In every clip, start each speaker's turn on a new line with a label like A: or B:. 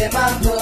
A: ɓe maako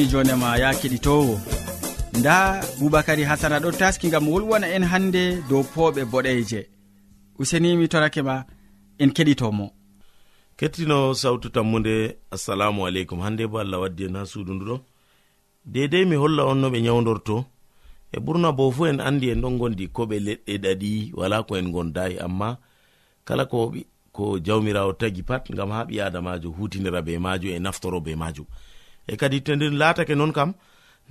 B: woni jonema ya keɗitowo. Nda boubacary hasana ɗo taski gam wolwana en hande dow pooɓe boɗeje. Usenimi torake ma en keɗitomo.
C: Kettino sawtu tammude assalamu aleykum. Hande bo allah waddi en ha suudu nduɗo dedei mi holla on no ɓe nyawdorto e ɓurna bo fu en andi en ɗon gondi koɓe leɗɗe ɗaɗi wala ko en gondayi amma kala ko ko jawmirawo tagi pat gam ha ɓi adamajo hutinira be majum e naftoro be majum. e kadi to nder latake non kam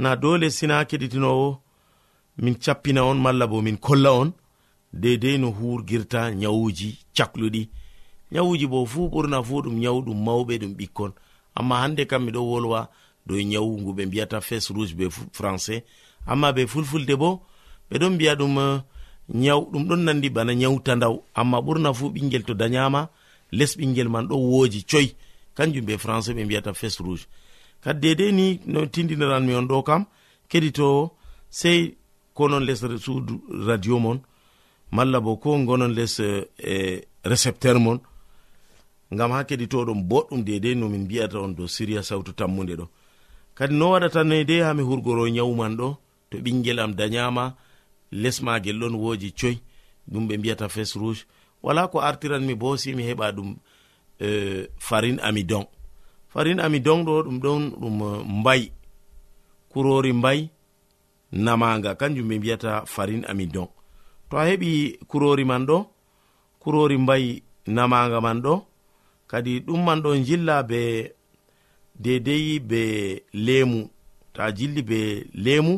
C: na dole sina keɗitinowo min cappina on malla bo min kolla on dedei no hurgirta nyawuji cakluɗi. Nyawuji bo fuu ɓurna fuu ɗum nyawu ɗum mawɓe ɗum ɓikkon. Amma hande kam miɗo wolwa dow nyawu ngu ɓe mbiyata fes rouge be français. Amma be fulfulde bo ɓe ɗon mbiya ɗum eh, nyaw ɗum ɗon nandi bana nyawtandaw. Amma ɓurna fuu ɓingel to dayama les ɓingel man ɗo wooji coy. Kanjum be français ɓe mbiyata fes rouge. kadi dedei ni no tindiniranmi on ɗo kam keɗito sey konon les suudu radio mon malla bo ko gonon les eh, e récepteur mon ngam ha keɗitoɗon boɗɗum dedei nomin mbiyata on dow siriya sawtu tammude ɗo. Kadi no waɗata waɗatano dei hami hurgoro nyawman ɗo to ɓingel am dayama lesmagel ɗon woji coy ɗum ɓe mbiyata fes rouge wala ko artiranmi bo si mi heɓa ɗum eh, farin amidon. farin ami donɗo ɗum ɗon ɗum eh, mbayi kurori mbayi namaga kanjum ɓe mbiyata farin ami don to a heɓi kurori man ɗo kurori mbayi namaga man ɗo kadi ɗum man ɗo jilla be deidei be lemu. To a jilli be lemu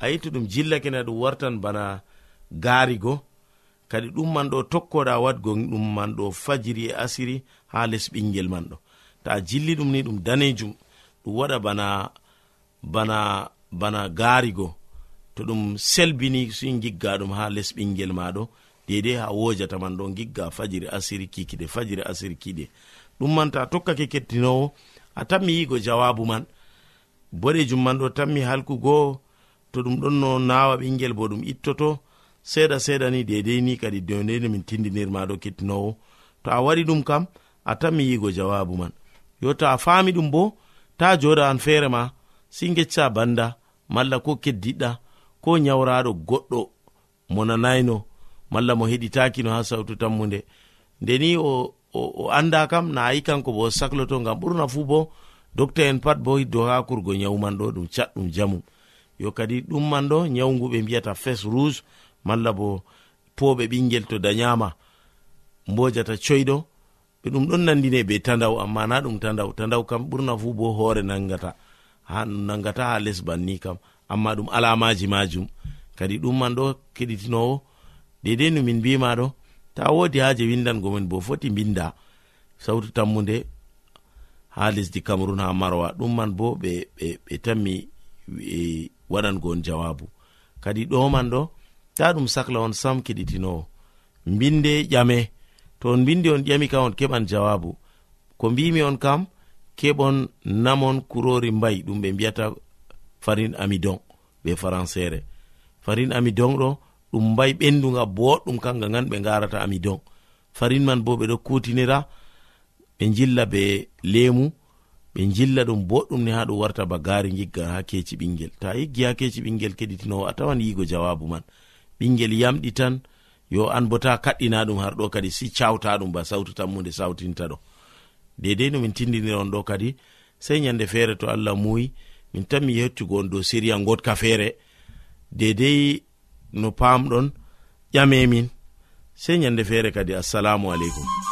C: a yitti ɗum jillake na ɗum wartan bana garigo kadi ɗum man ɗo tokkoɗa wadgo ɗum man ɗo fajiri e asiri ha les ɓingel man ɗo. ta jilli ɗum ni ɗum danejum. Ɗum waɗa bana bana bana gaarigo. To ɗum selbini si gigga ɗum ha les ɓingel maɗo. Dedei ha wojata man ɗo gigga fajiri asiri kikiɗe fajiri asiri kiɗe. Ɗum man ta tokkake kettinowo a tammi yigo jawabu man. Boɗejum man ɗo tammi halkugo. To ɗum ɗon no nawa ɓingel bo ɗum ittoto. Seeɗa seeɗa ni dedei ni kadi dedei min tindinirmaɗo kettinowo. To a waɗi ɗum kam a tammi yigo jawabu man. yo to a faami ɗum bo ta joɗa an feere ma si gecca banda malla ko keddiɗɗa ko nyawraɗo goɗɗo mo nanayno malla mo heɗitakino ha sawtu tammude ndeni o, o, o anda kam na ayi kanko bo o sakloto ngam ɓurna fuu bo docta en pat bo hiddo ha kurgo nyawman ɗo ɗum catɗum jamu. Yo kadi ɗum man ɗo nyawgu ɓe mbiyata fes rouge malla bo poɓe ɓingel to dayama mbojata coyɗo ɓe ɗum ɗon nandine be tandaw amma na ɗum tandaw tandaw kam ɓurna fu bo hoore nangata ha nangata ha les banni kam. Amma ɗum alamaji majum kadi ɗum man ɗo keɗitinowo dedei no min mbima ɗo ta wodi haje windangomin bo foti binda sautu tammude ha lesdi cameron ha marwa. Ɗum man bo ɓe ɓe tammi e, waɗango on jawabu kadi ɗo man ɗo ta ɗum sahla on sam keɗitinowo mbinde ƴame. to on mbindi on ƴami kam on keɓan jawabu. Ko mbimi on kam keɓon namon kurori mbayi ɗum ɓe mbiyata farin amidon be françére farin amidon ɗo ɗum mbayi ɓenduga boɗɗum kanga gan ɓe garata amidon. Farin man bo ɓeɗo kutinira ɓe jilla be lemu ɓe jilla ɗum boɗɗum ni ha ɗum warta ba gari gigga ha keci ɓingel. Ta yiggi ha keci ɓingel keɗitinowo a tawan yigo jawabu man. Ɓingel yamɗi tan yo an bo ta kaɗɗina ɗum har ɗo kadi si cawta ɗum ba sawtu tammude sawtinta ɗo. Dedei no min tindiniron ɗo kadi sei nyande feere to allah muyi min tan mi yettugo on dow siriya gotka feere. Dedei no pamɗon ƴamemin. Sei nyande feere kadi assalamu aleykum.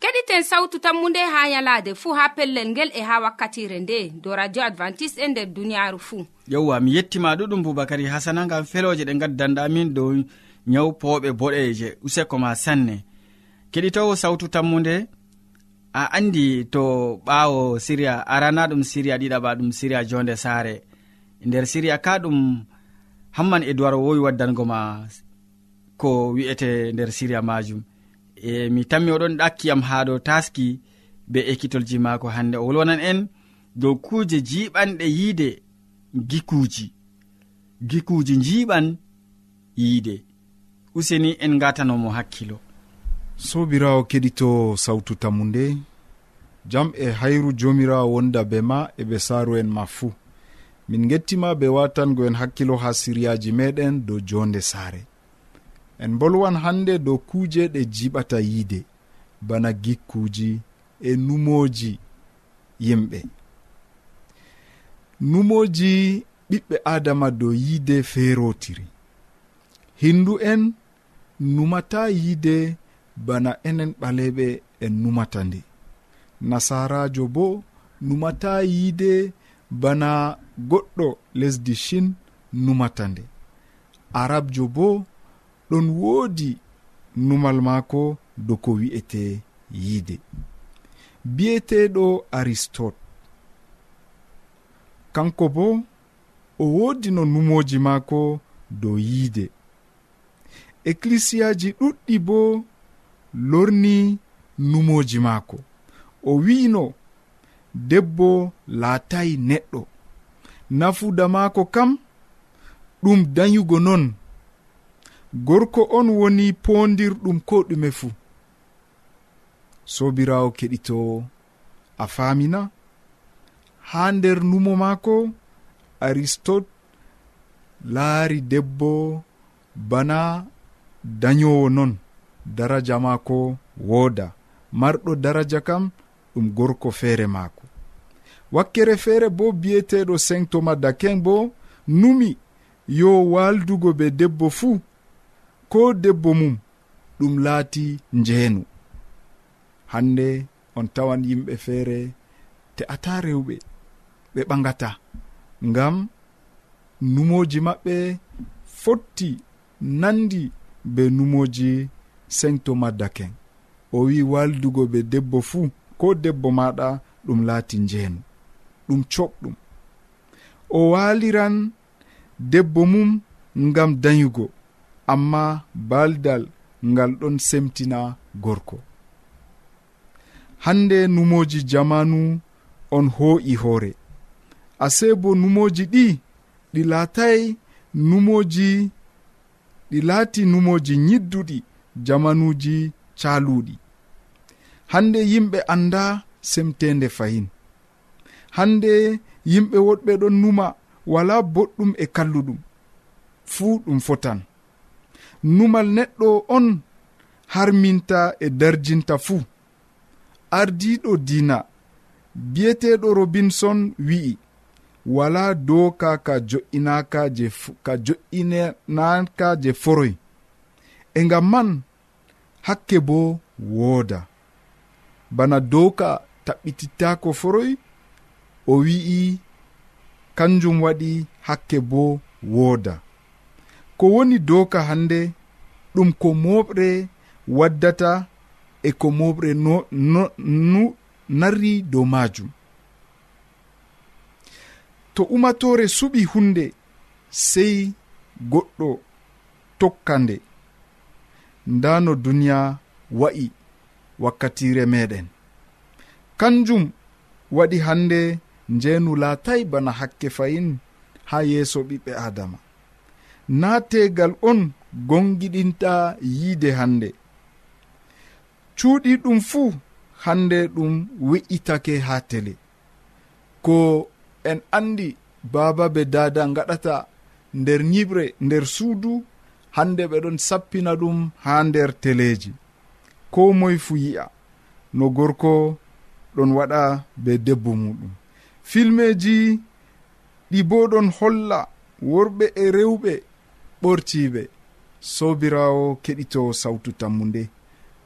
D: keɗiten sawtu tammunde ha yalaade fuu ha pellel ngel e ha wakkatire nde. Do radio advantice'e e nder duniyaaru fuu
B: yewwa mi yettima ɗuɗum boubacary hasana ngam feloje ɗe gaddanɗa amin dow nyaw pooɓe boɗeje useko ma sanne. Keɗitowo sawtu tammude a andi to ɓaawo siriya arana ɗum siriya ɗiɗaɓa ɗum siriya jonde saare. E nder siriya ka ɗum hamman e duwar wowi waddango ma ko wi'ete nder siriya majum. e mi tammi oɗon ɗakkiyam ha dow taski be ekkitolji maako hande o wolwanan en dow kuuje jiɓanɗe yiide gikuuji. Gikuuji jiɓan yiide. Useni en gatanomo hakkilo.
E: Sobirawo keɗito sawtu tammu nde jam e hayru jomirawo wonda be ma e ɓe saaru en ma fuu. Min gettima be watangoen hakkilo ha siriyaji meɗen dow jonde saare. en bolwan hande dow kuuje ɗe jiɓata yiide bana gikkuji e numoji yimɓe. Numoji ɓiɓɓe adama dow yiide feerotiri hindu en numata yiide bana enen ɓaleɓe en numata nde. Nasarajo bo numata yiide bana goɗɗo lesdi shin numata nde. Arabjo bo ɗon woodi numal maako dow ko wi'ete yiide. Bi'eteɗo aristote. Kanko bo o woodi no numoji maako dow yiide. Ecclisiyaji ɗuɗɗi bo lorni numoji maako. O wi'ino debbo laatayi neɗɗo. Nafuda maako kam ɗum dayugo non gorko on woni pondirɗum ko ɗume fuu. Sobirawo keɗitowo a famina ha nder numo maako aristote laari debbo bana dañowo non daraja maako wooda. Marɗo daraja kam ɗum gorko feere maako. Wakkere feere bo biyeteɗo sengtoma thomas dakin bo numi yo waldugo be debbo fuu ko debbo mum ɗum laati njeenu. Hande on tawan yimɓe feere te'ata rewɓe ɓe ɓagata ngam numoji maɓɓe fotti nandi be numoji sengto maddaken o wi waldugo be debbo fuu ko debbo maɗa ɗum laati njeenu ɗum coɓɗum. O waliran debbo mum ngam dayugo. amma baldal ngal ɗon semtina gorko. Hande numoji jamanu on hoo'i hoore ase bo numoji ɗi ɗi laatay numoji ɗi laati numoji yidduɗi jamanuji caluɗi hande yimɓe anda semtende fayin hande yimɓe woɗɓe ɗon numa wala boɗɗum e kalluɗum. Fuu ɗum fotan. numal neɗɗo on harminta e darjinta fuu. Ardiɗo dina biyeteɗo robinson wi'i wala doka ka jo'inaka je ka jo'inanaka je foroy. E ngam man hakke bo wooda. Bana doka taɓɓitittako foroy o wi'i kanjum waɗi hakke bo wooda. Ko woni doka hande ɗum ko moɓre waddata e ko moɓre no, no, no narri dow majum. To umatore suɓi hunde sei goɗɗo tokka nde. Nda no duniya wa'i wakkatire meɗen. Kanjum waɗi hande njeenu laatay bana hakke fayin ha yeeso ɓiɓɓe adama. Na tegal on gongiɗinta yiide hande cuuɗi ɗum fuu hande ɗum we'itake ha tele. Ko en andi baaba be dada gaɗata nder nyiɓre nder suudu hande ɓeɗon sappina ɗum ha nder teleji ko moye fu yi'a no gorko ɗon waɗa be debbo muɗum. Filmeji ɗi bo ɗon holla worɓe e rewɓe ɓortiɓe sobirawo keɗito sawtu tammu nde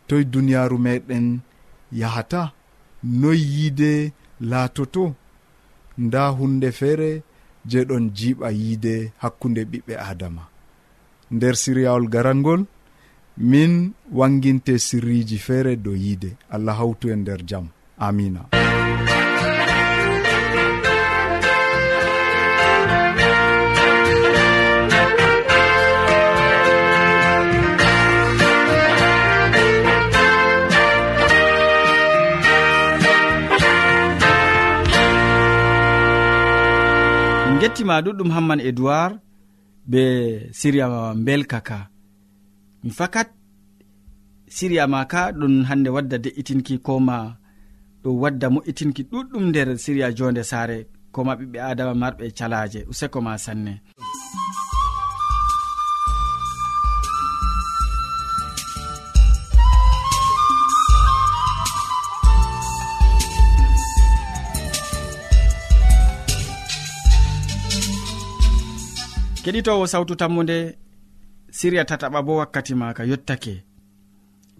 E: toye duniyaaru meɗen yahata noy yiide laatoto. Nda hunde feere je ɗon jiiɓa yiide hakkunde ɓiɓɓe adama nder siryawol garangol min wanginte sirriji feere dow yiide. Allah hawtu e nder jam. Amina
B: gettima ɗuɗɗum hamman edoird be siriya belka ka. Mi fakat siriya ma ka ɗum hande wadda de'itinki koma ɗum wadda mo'itinki ɗuɗɗum nder siriya jonde saare koma ɓiɓɓe adama marɓe calaje useko ma sanne. keɗitowo sawtu tammude siriya tataɓa bo wakkati maka yettake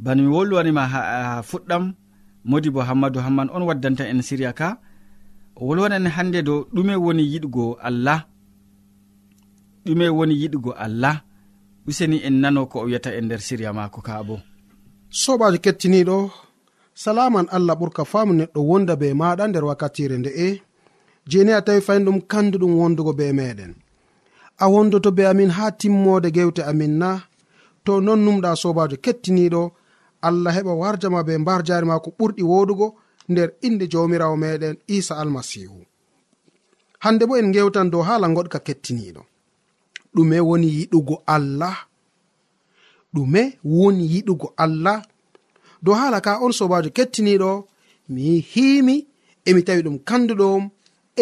B: bano mi wolwanima ha fuɗɗam modi bo hammadou hamman on waddanta en siriya ka. O wolwanan hande dow ɗume woni yiɗgo allah. Ɗume woni yiɗgo allah. Useni en nano ko o wiyata e nder siriya maako ka bo.
F: Sobajo kettiniɗo salaman allah ɓurka famu neɗɗo wonda be maɗa nder wakkatire nde'e jeni a tawi fayin ɗum kandu ɗum wondugo be meɗen a wondoto be amin ha timmode gewte amin na. To non numɗa sobajo kettiniɗo allah heɓa warjama be mbar jari ma ko ɓurɗi woɗugo nder inde jawmirawo meɗen isa almasihu. Hande bo en gewtan dow hala goɗka kettiniɗo. Ɗume woni yiɗugo allah. Ɗume woni yiɗugo allah. Dow hala ka on sobajo kettiniɗo mi himi emi tawi ɗum kanduɗom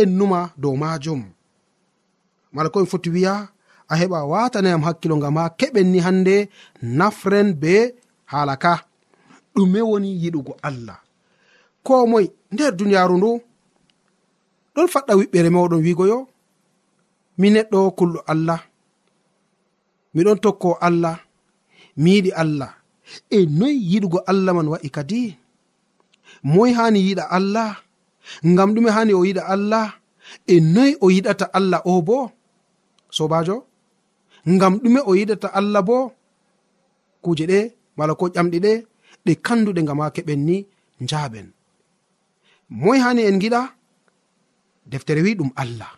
F: en numa dow majum. mala komi foti wiya a heɓa watanayam hakkilo ngam ha keɓen ni hande nafren be hala ka. Ɗume woni yiɗugo allah. Ko moy nder duniyaru ndu ɗon faɗɗa wiɓɓere mawɗon wigoyo mi neɗɗo kulɗo allah. Miɗon tokko allah mi yiɗi allah. E noy yiɗugo allah man wa'i kadi? Moy hani yiɗa allah? Ngam ɗume hani o yiɗa allah? E noy o yiɗata allah o bo? sobajo? Ngam ɗume o yiɗata allah bo kuje ɗe mala ko ƴamɗi ɗe ɗe kanduɗe ngam ha keɓen ni njaaɓen moy hani en giɗa? Deftere wi ɗum allah.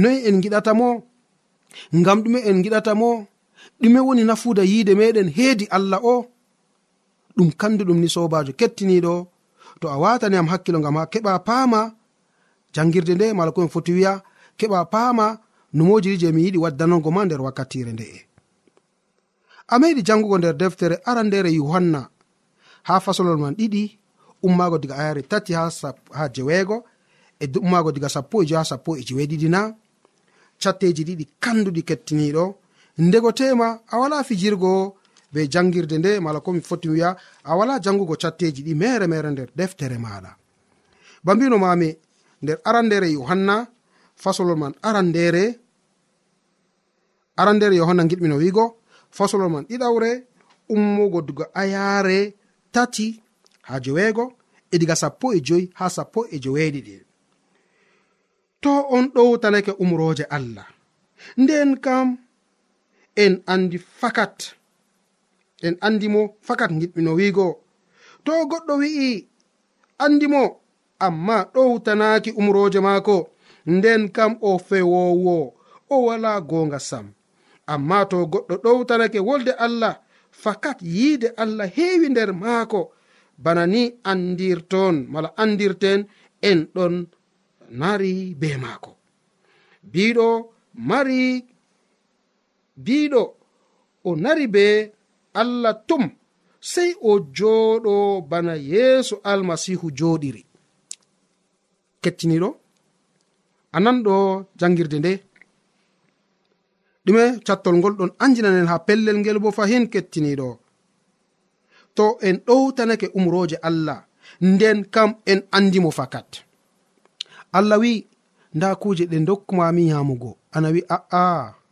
F: Noyi en giɗata mo? Ngam ɗume en giɗata mo? Ɗume woni nafuda yiide meɗen heedi allah o? Ɗum kanduɗum ni sobajo kettiniɗo to a watani am hakkilo ngam ha keɓa paama jangirde nde mala komi foti wiya keɓa paama numojiri je mi yiɗi waddanango ma nder wakkatire nde'e a meɗi jangugo nder deftere arandere yohanna ha fasolol man ɗiɗi ummaago diga ayare tati ha, ha jeweego e ummaago diga sappo e jo ha sappo e jeweeɗiɗi na. Catteji ɗiɗi kanduɗi kettiniɗo. Ndego tema a wala fijirgo be jangirde nde mala komi foti wiya a wala jangugo catteji ɗi mere mere nder deftere maɗa. Ba mbino mami nder arandere yohanna fasolol man arandere arandere yohanna giɗmino wiigo fasolol man ɗiɗawre ummugo diga ayaare tati ha joweego e diga sappo e joyi ha sappo e joweeɗiɗi. To on ɗowtanake umroje allah. Nden kam en andi fakat en andimo fakat giɗmino wiigo. To goɗɗo wi'i andimo amma ɗowtanaki umroje maako. nden kam o fewowo o wala gonga sam. Amma to goɗɗo ɗowtanake wolde allah fakat yiide allah heewi nder maako. Bana ni andirton mala andirten en ɗon nari be maako. Biɗo mari biɗo o nari be allah tum sey o jooɗo bana yeeso almasihu jooɗiri. Kettiniɗo? ananɗo jangirde nde. Ɗume cattol ngol ɗon anjinanen ha pellel ngel bo fahin kettiniɗo. To en ɗowtanake umroje allah nden kam en andimo fakat. Allah wi nda kuje ɗe dokkumami yamugo. Ana wi a'a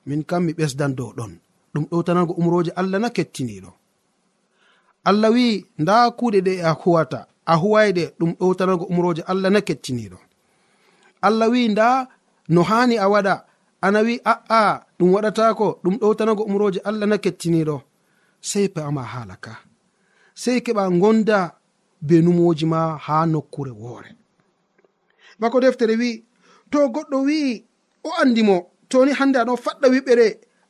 F: min kam mi ɓesdan dow ɗon. Ɗum ɗowtanago umroje allah na kettiniɗo. Allah wi nda kuɗe ɗe a huwata a huwayɗe ɗum ɗowtanago umroje allah na kettiniɗo. allah wi nda no hani a waɗa. Ana wi a'a ɗum waɗatako ɗum ɗowtanago umroje allah na kettiniɗo sei pe'ama haala ka sei keɓa gonda be numoji ma ha nokkure woore. Bako deftere wi to goɗɗo wi'i o andimo toni hande aɗon faɗɗa wiɓere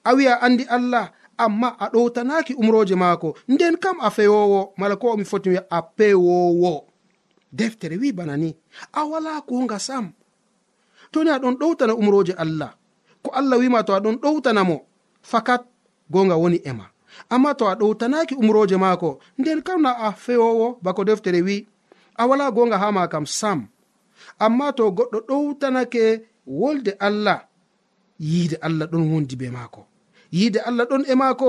F: a wi'a andi allah amma a ɗowtanaki umroje maako. Nden kam a fewowo mala ko omi foti wi'a a pewowo deftere wi bana ni a wala konga sam toni aɗon ɗowtana umroje allah. Ko allah wima to aɗon ɗowtanamo fakat gonga woni ema amma to a ɗowtanaki umroje maako nden kamna a fewowo bako deftere wi a wala gonga ha ma kam sam. Amma to goɗɗo ɗowtanake wolde allah yiide allah ɗon wondi be maako. Yiide allah ɗon e maako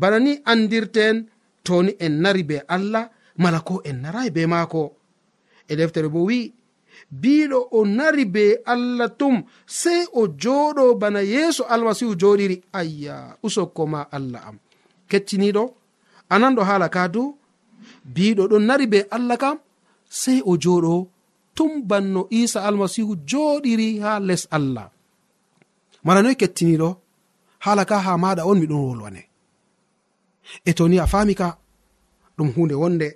F: bana ni andirten toni en nari be allah mala ko en narai be maako. E deftere bo wi' biɗo o nari be allah tum sey o joɗo bana yeeso almasihu joɗiri. Ayya usokko ma allah am. Kecciniɗo anan ɗo haala ka du? Biɗo ɗon nari be allah kam sey o joɗo tum banno isa almasihu joɗiri ha les allah. Mala noy kettiniɗo haala ka ha maɗa on miɗon wolwane. E to ni a fami ka ɗum hunde wonde.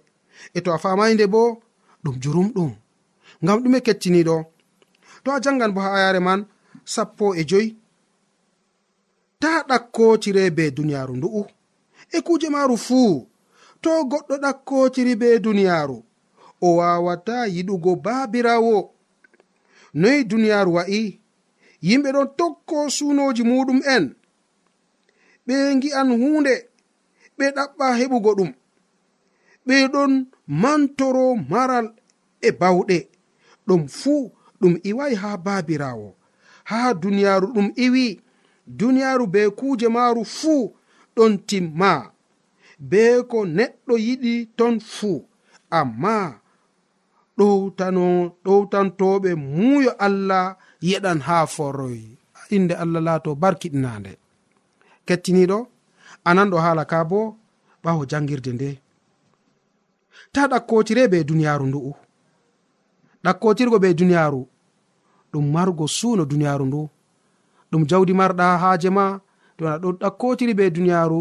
F: E to a famay nde bo ɗum jurumɗum ngam ɗume kettiniɗo. To a jangan bo ha ayare man sappo e joyi. Ta ɗakkotire be duniyaaru ndu'u. E kuje maaru fuu to goɗɗo ɗakkotiri be duniyaaru o wawata yiɗugo baabirawo noyi duniyaaru wa'i yimɓe ɗon tokko suunoji muɗum'en ɓe gi'an hunde ɓe ɗaɓɓa heɓugo ɗum. Ɓe ɗon mantoro maral e bawɗe. ɗum fuu ɗum iwayi ha baabirawo ha duniyaaru ɗum iwi duniyaaru be kuuje maaru fuu ɗon timma. Be ko neɗɗo yiɗi ton fuu amma ɗowtano ɗowtantoɓe muuyo allah yeɗan ha foroy inde allah laato barkiɗinande kettiniɗo anan ɗo haala ka bo ɓawo jangirde nde ta ɗakkotire be duniyaaru ndu'u. ɗakkotirgo be duniyaaru. Ɗum margo suuno duniyaaru ndu. Ɗum jawdi marɗa haaje ma to aɗa ɗo ɗakkotiri be duniyaaru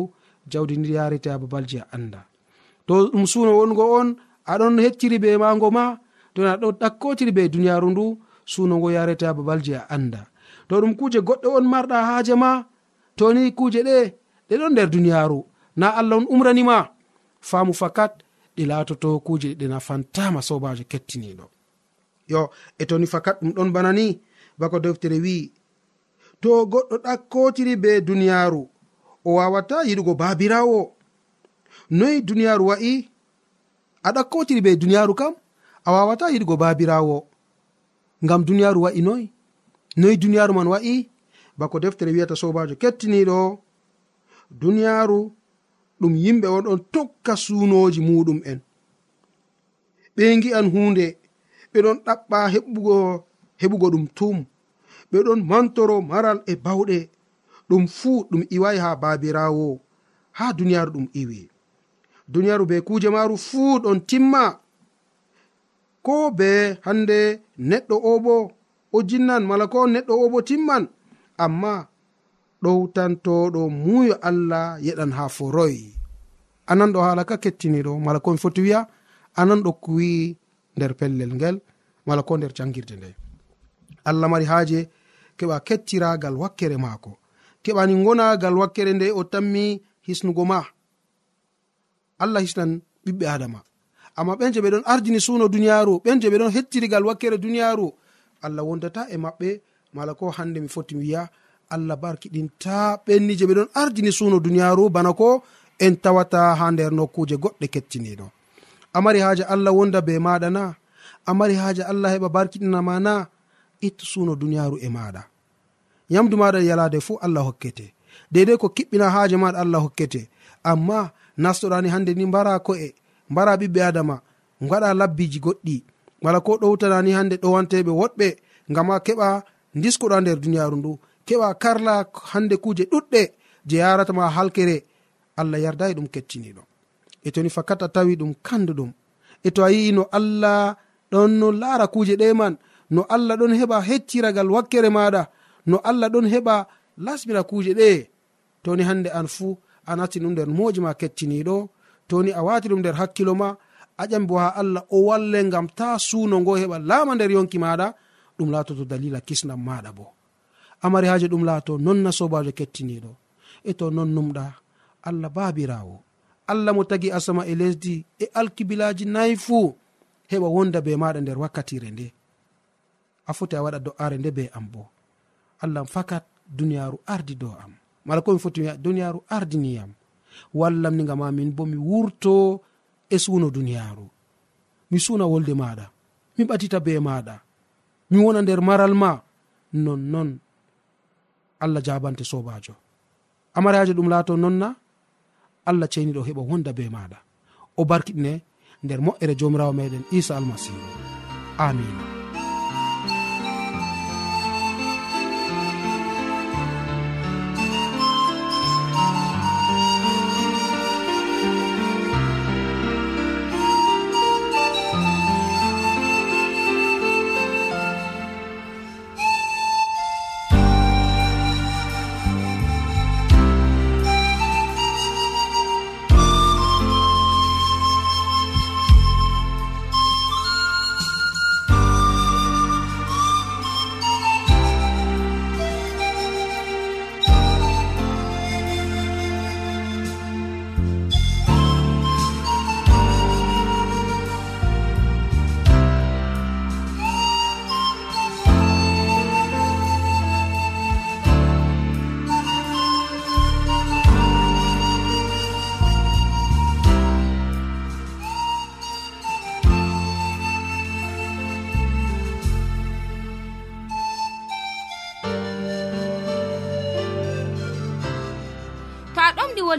F: jawdi ndi yarete ha babalji a annda. To ɗum suuno wongo on aɗon hecciri be mago ma to aɗa ɗo ɗakkotiri be duniyaaru ndu suuno ngo yarete ha babalji a annda. To ɗum kuuje goɗɗo on marɗa haaje ma toni kuuje ɗe ɗe ɗon nder duniyaaru. Na allah on umranima. Faamu fakat ɗi laatoto kuuje ɗe nafantama sobajo kettiniɗo. yo e toni fakat ɗum ɗon bana ni bako deftere wi'i to goɗɗo ɗakkotiri be duniyaaru o wawata yiɗugo baabirawo noyi duniyaaru wa'i? A ɗakkotiri be duniyaaru kam a wawata yiɗugo baabirawo ngam duniyaaru wa'i noyi noyi duniyaaru man wa'i? Bako deftere wiyata sobajo kettiniɗo duniyaaru ɗum yimɓe on ɗon tokka suunoji muɗum en. Ɓe gi'an hunde ɓeɗon ɗaɓɓa heɓugo heɓugo ɗum tum ɓeɗon mantoro maral e bawɗe. Ɗum fuu ɗum iwai ha babirawo ha duniyaru ɗum iwi duniyaru be kuje maru fuu ɗon timma. Ko be hande neɗɗo o bo o jinnan mala ko neɗɗo o bo timman. Amma ɗowtantoɗo muyo allah yeɗan ha foroy anan ɗo hala ka kettiniɗo mala komi foti wiya anan ɗo kuwi nder pellel ngel mala ko nder jangirde nde allah mari haaje keɓa kettiragal wakkere maako. Keɓani gonagal wakkere nde o tammi hisnugo ma. Allah hisnan ɓiɓɓe adama. Amma ɓen je ɓe ɗon ardini suno duniyaru ɓen je ɓe ɗon hettirigal wakkere duniyaru allah wondata e maɓɓe mala ko hande mi foti mi wiya allah barkiɗinta ɓenni je ɓe ɗon ardini suno duniyaru bana ko en tawata ha nder nokkuje goɗɗe kettiniɗo amari haaje allah wonda be maɗa na? Amari haaje allah heɓa barkiɗinama na? Ittu suno duniyaru e maɗa yamdu maɗa yalade fuu allah hokkete. Deidei ko kiɓɓina haaje maɗa allah hokkete. Amma nastoɗani hande ni mbara ko'e mbara ɓiɓɓe adama gaɗa labbiji goɗɗi. Wala ko ɗowtanani hande ɗowanteɓe woɗɓe ngama keɓa diskuɗa nder duniyaru ndu. Keɓa karla hande kuuje ɗuɗɗe je yaratama halkere. Allah yardai ɗum kettiniɗo e toni fakat a tawi ɗum kanduɗum. E to a yi'i no allah ɗon no laara kuje ɗe man no allah ɗon heɓa hecciragal wakkere maɗa no allah ɗon heɓa lasmira kuje ɗe. Toni hande an fuu a natti ɗum nder moji ma kettiniɗo toni a wati ɗum nder hakkilo ma aƴan bo ha allah o walle ngam ta suno ngo heɓa laama nder yonki maɗa ɗum latoto dalila kisnam maɗa bo. Amari haji ɗum laato nonna sobajo kettiniɗo e to non numɗa allah babirawo allah mo tagi asama e lesdi e alkibilaji nayi fuu heɓa wonda be maɗa nder wakkatire nde. A foti a waɗa do'are nde be am bo. Allah fakat duniyaru ardi dow am. Mala komi foti wiya duniyaru ardiniyam wallam ni gam amin bo mi wurto e suno duniyaru mi suna wolde maɗa mi ɓatita be maɗa mi wona nder maral ma. Nonnon allah jabante sobajo amarajo ɗum laato nonna allah ceniɗo heɓa wonda be maɗa. O barkiɗine nder moƴƴere jomirawo meɗen isa almasihu. Amina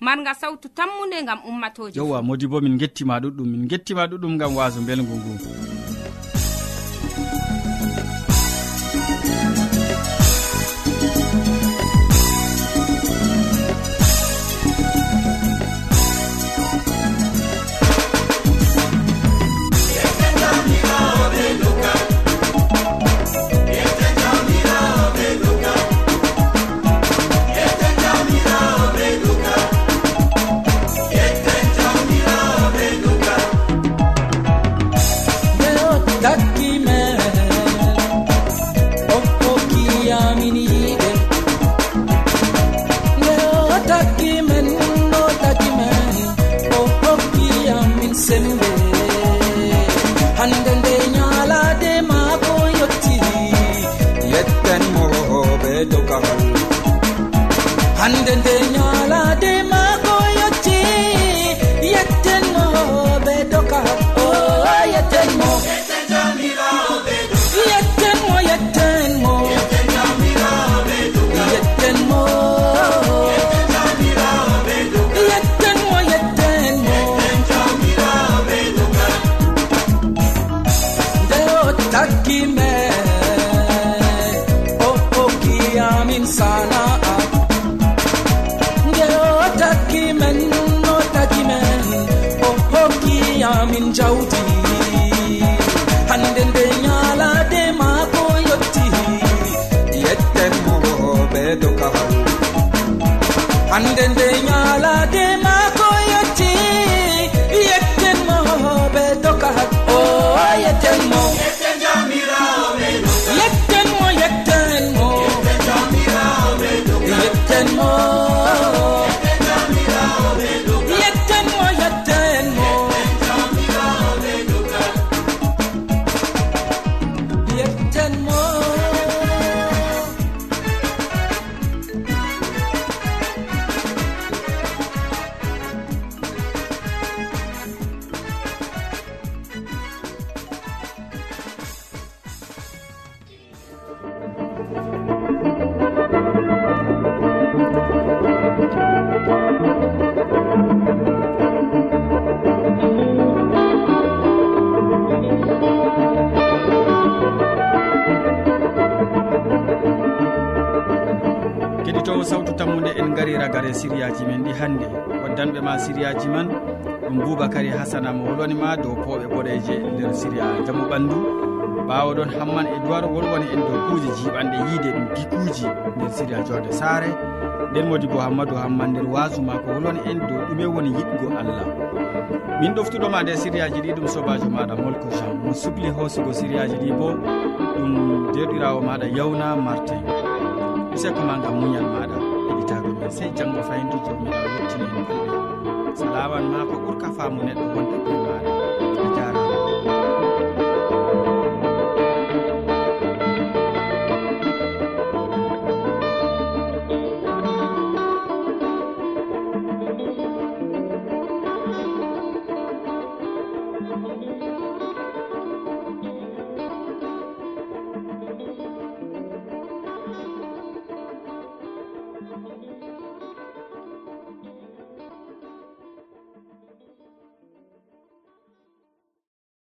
D: marga sawtu tammude gam ummatoje
A: yowa modi bo min gettima ɗuɗɗum min gettima ɗuɗɗum gam waso belgu ngu. en mo ousmane hamman e duwar wolwoni en dow kuuje jiiɓanɗe yiide ɗum bikuuji nder siria jorde saare. Nden modi bo hammadou hamman nder wasu ma ko holwoni en dow ɗume woni yiɗgo allah. Min ɗoftuɗoma nde siriyaji ɗi ɗum sobajo maɗa molko jean. Mo sukli hoosugo siriyaji ɗi bo ɗum derɗirawo maɗa yawna martin. Useko ma gam muñal maɗa heɗitago men. Sey janggo fayintu jomiɗa yettini en balɗe salaman ma ko ɓuurka faamu neɗɗo wonɗo ɗum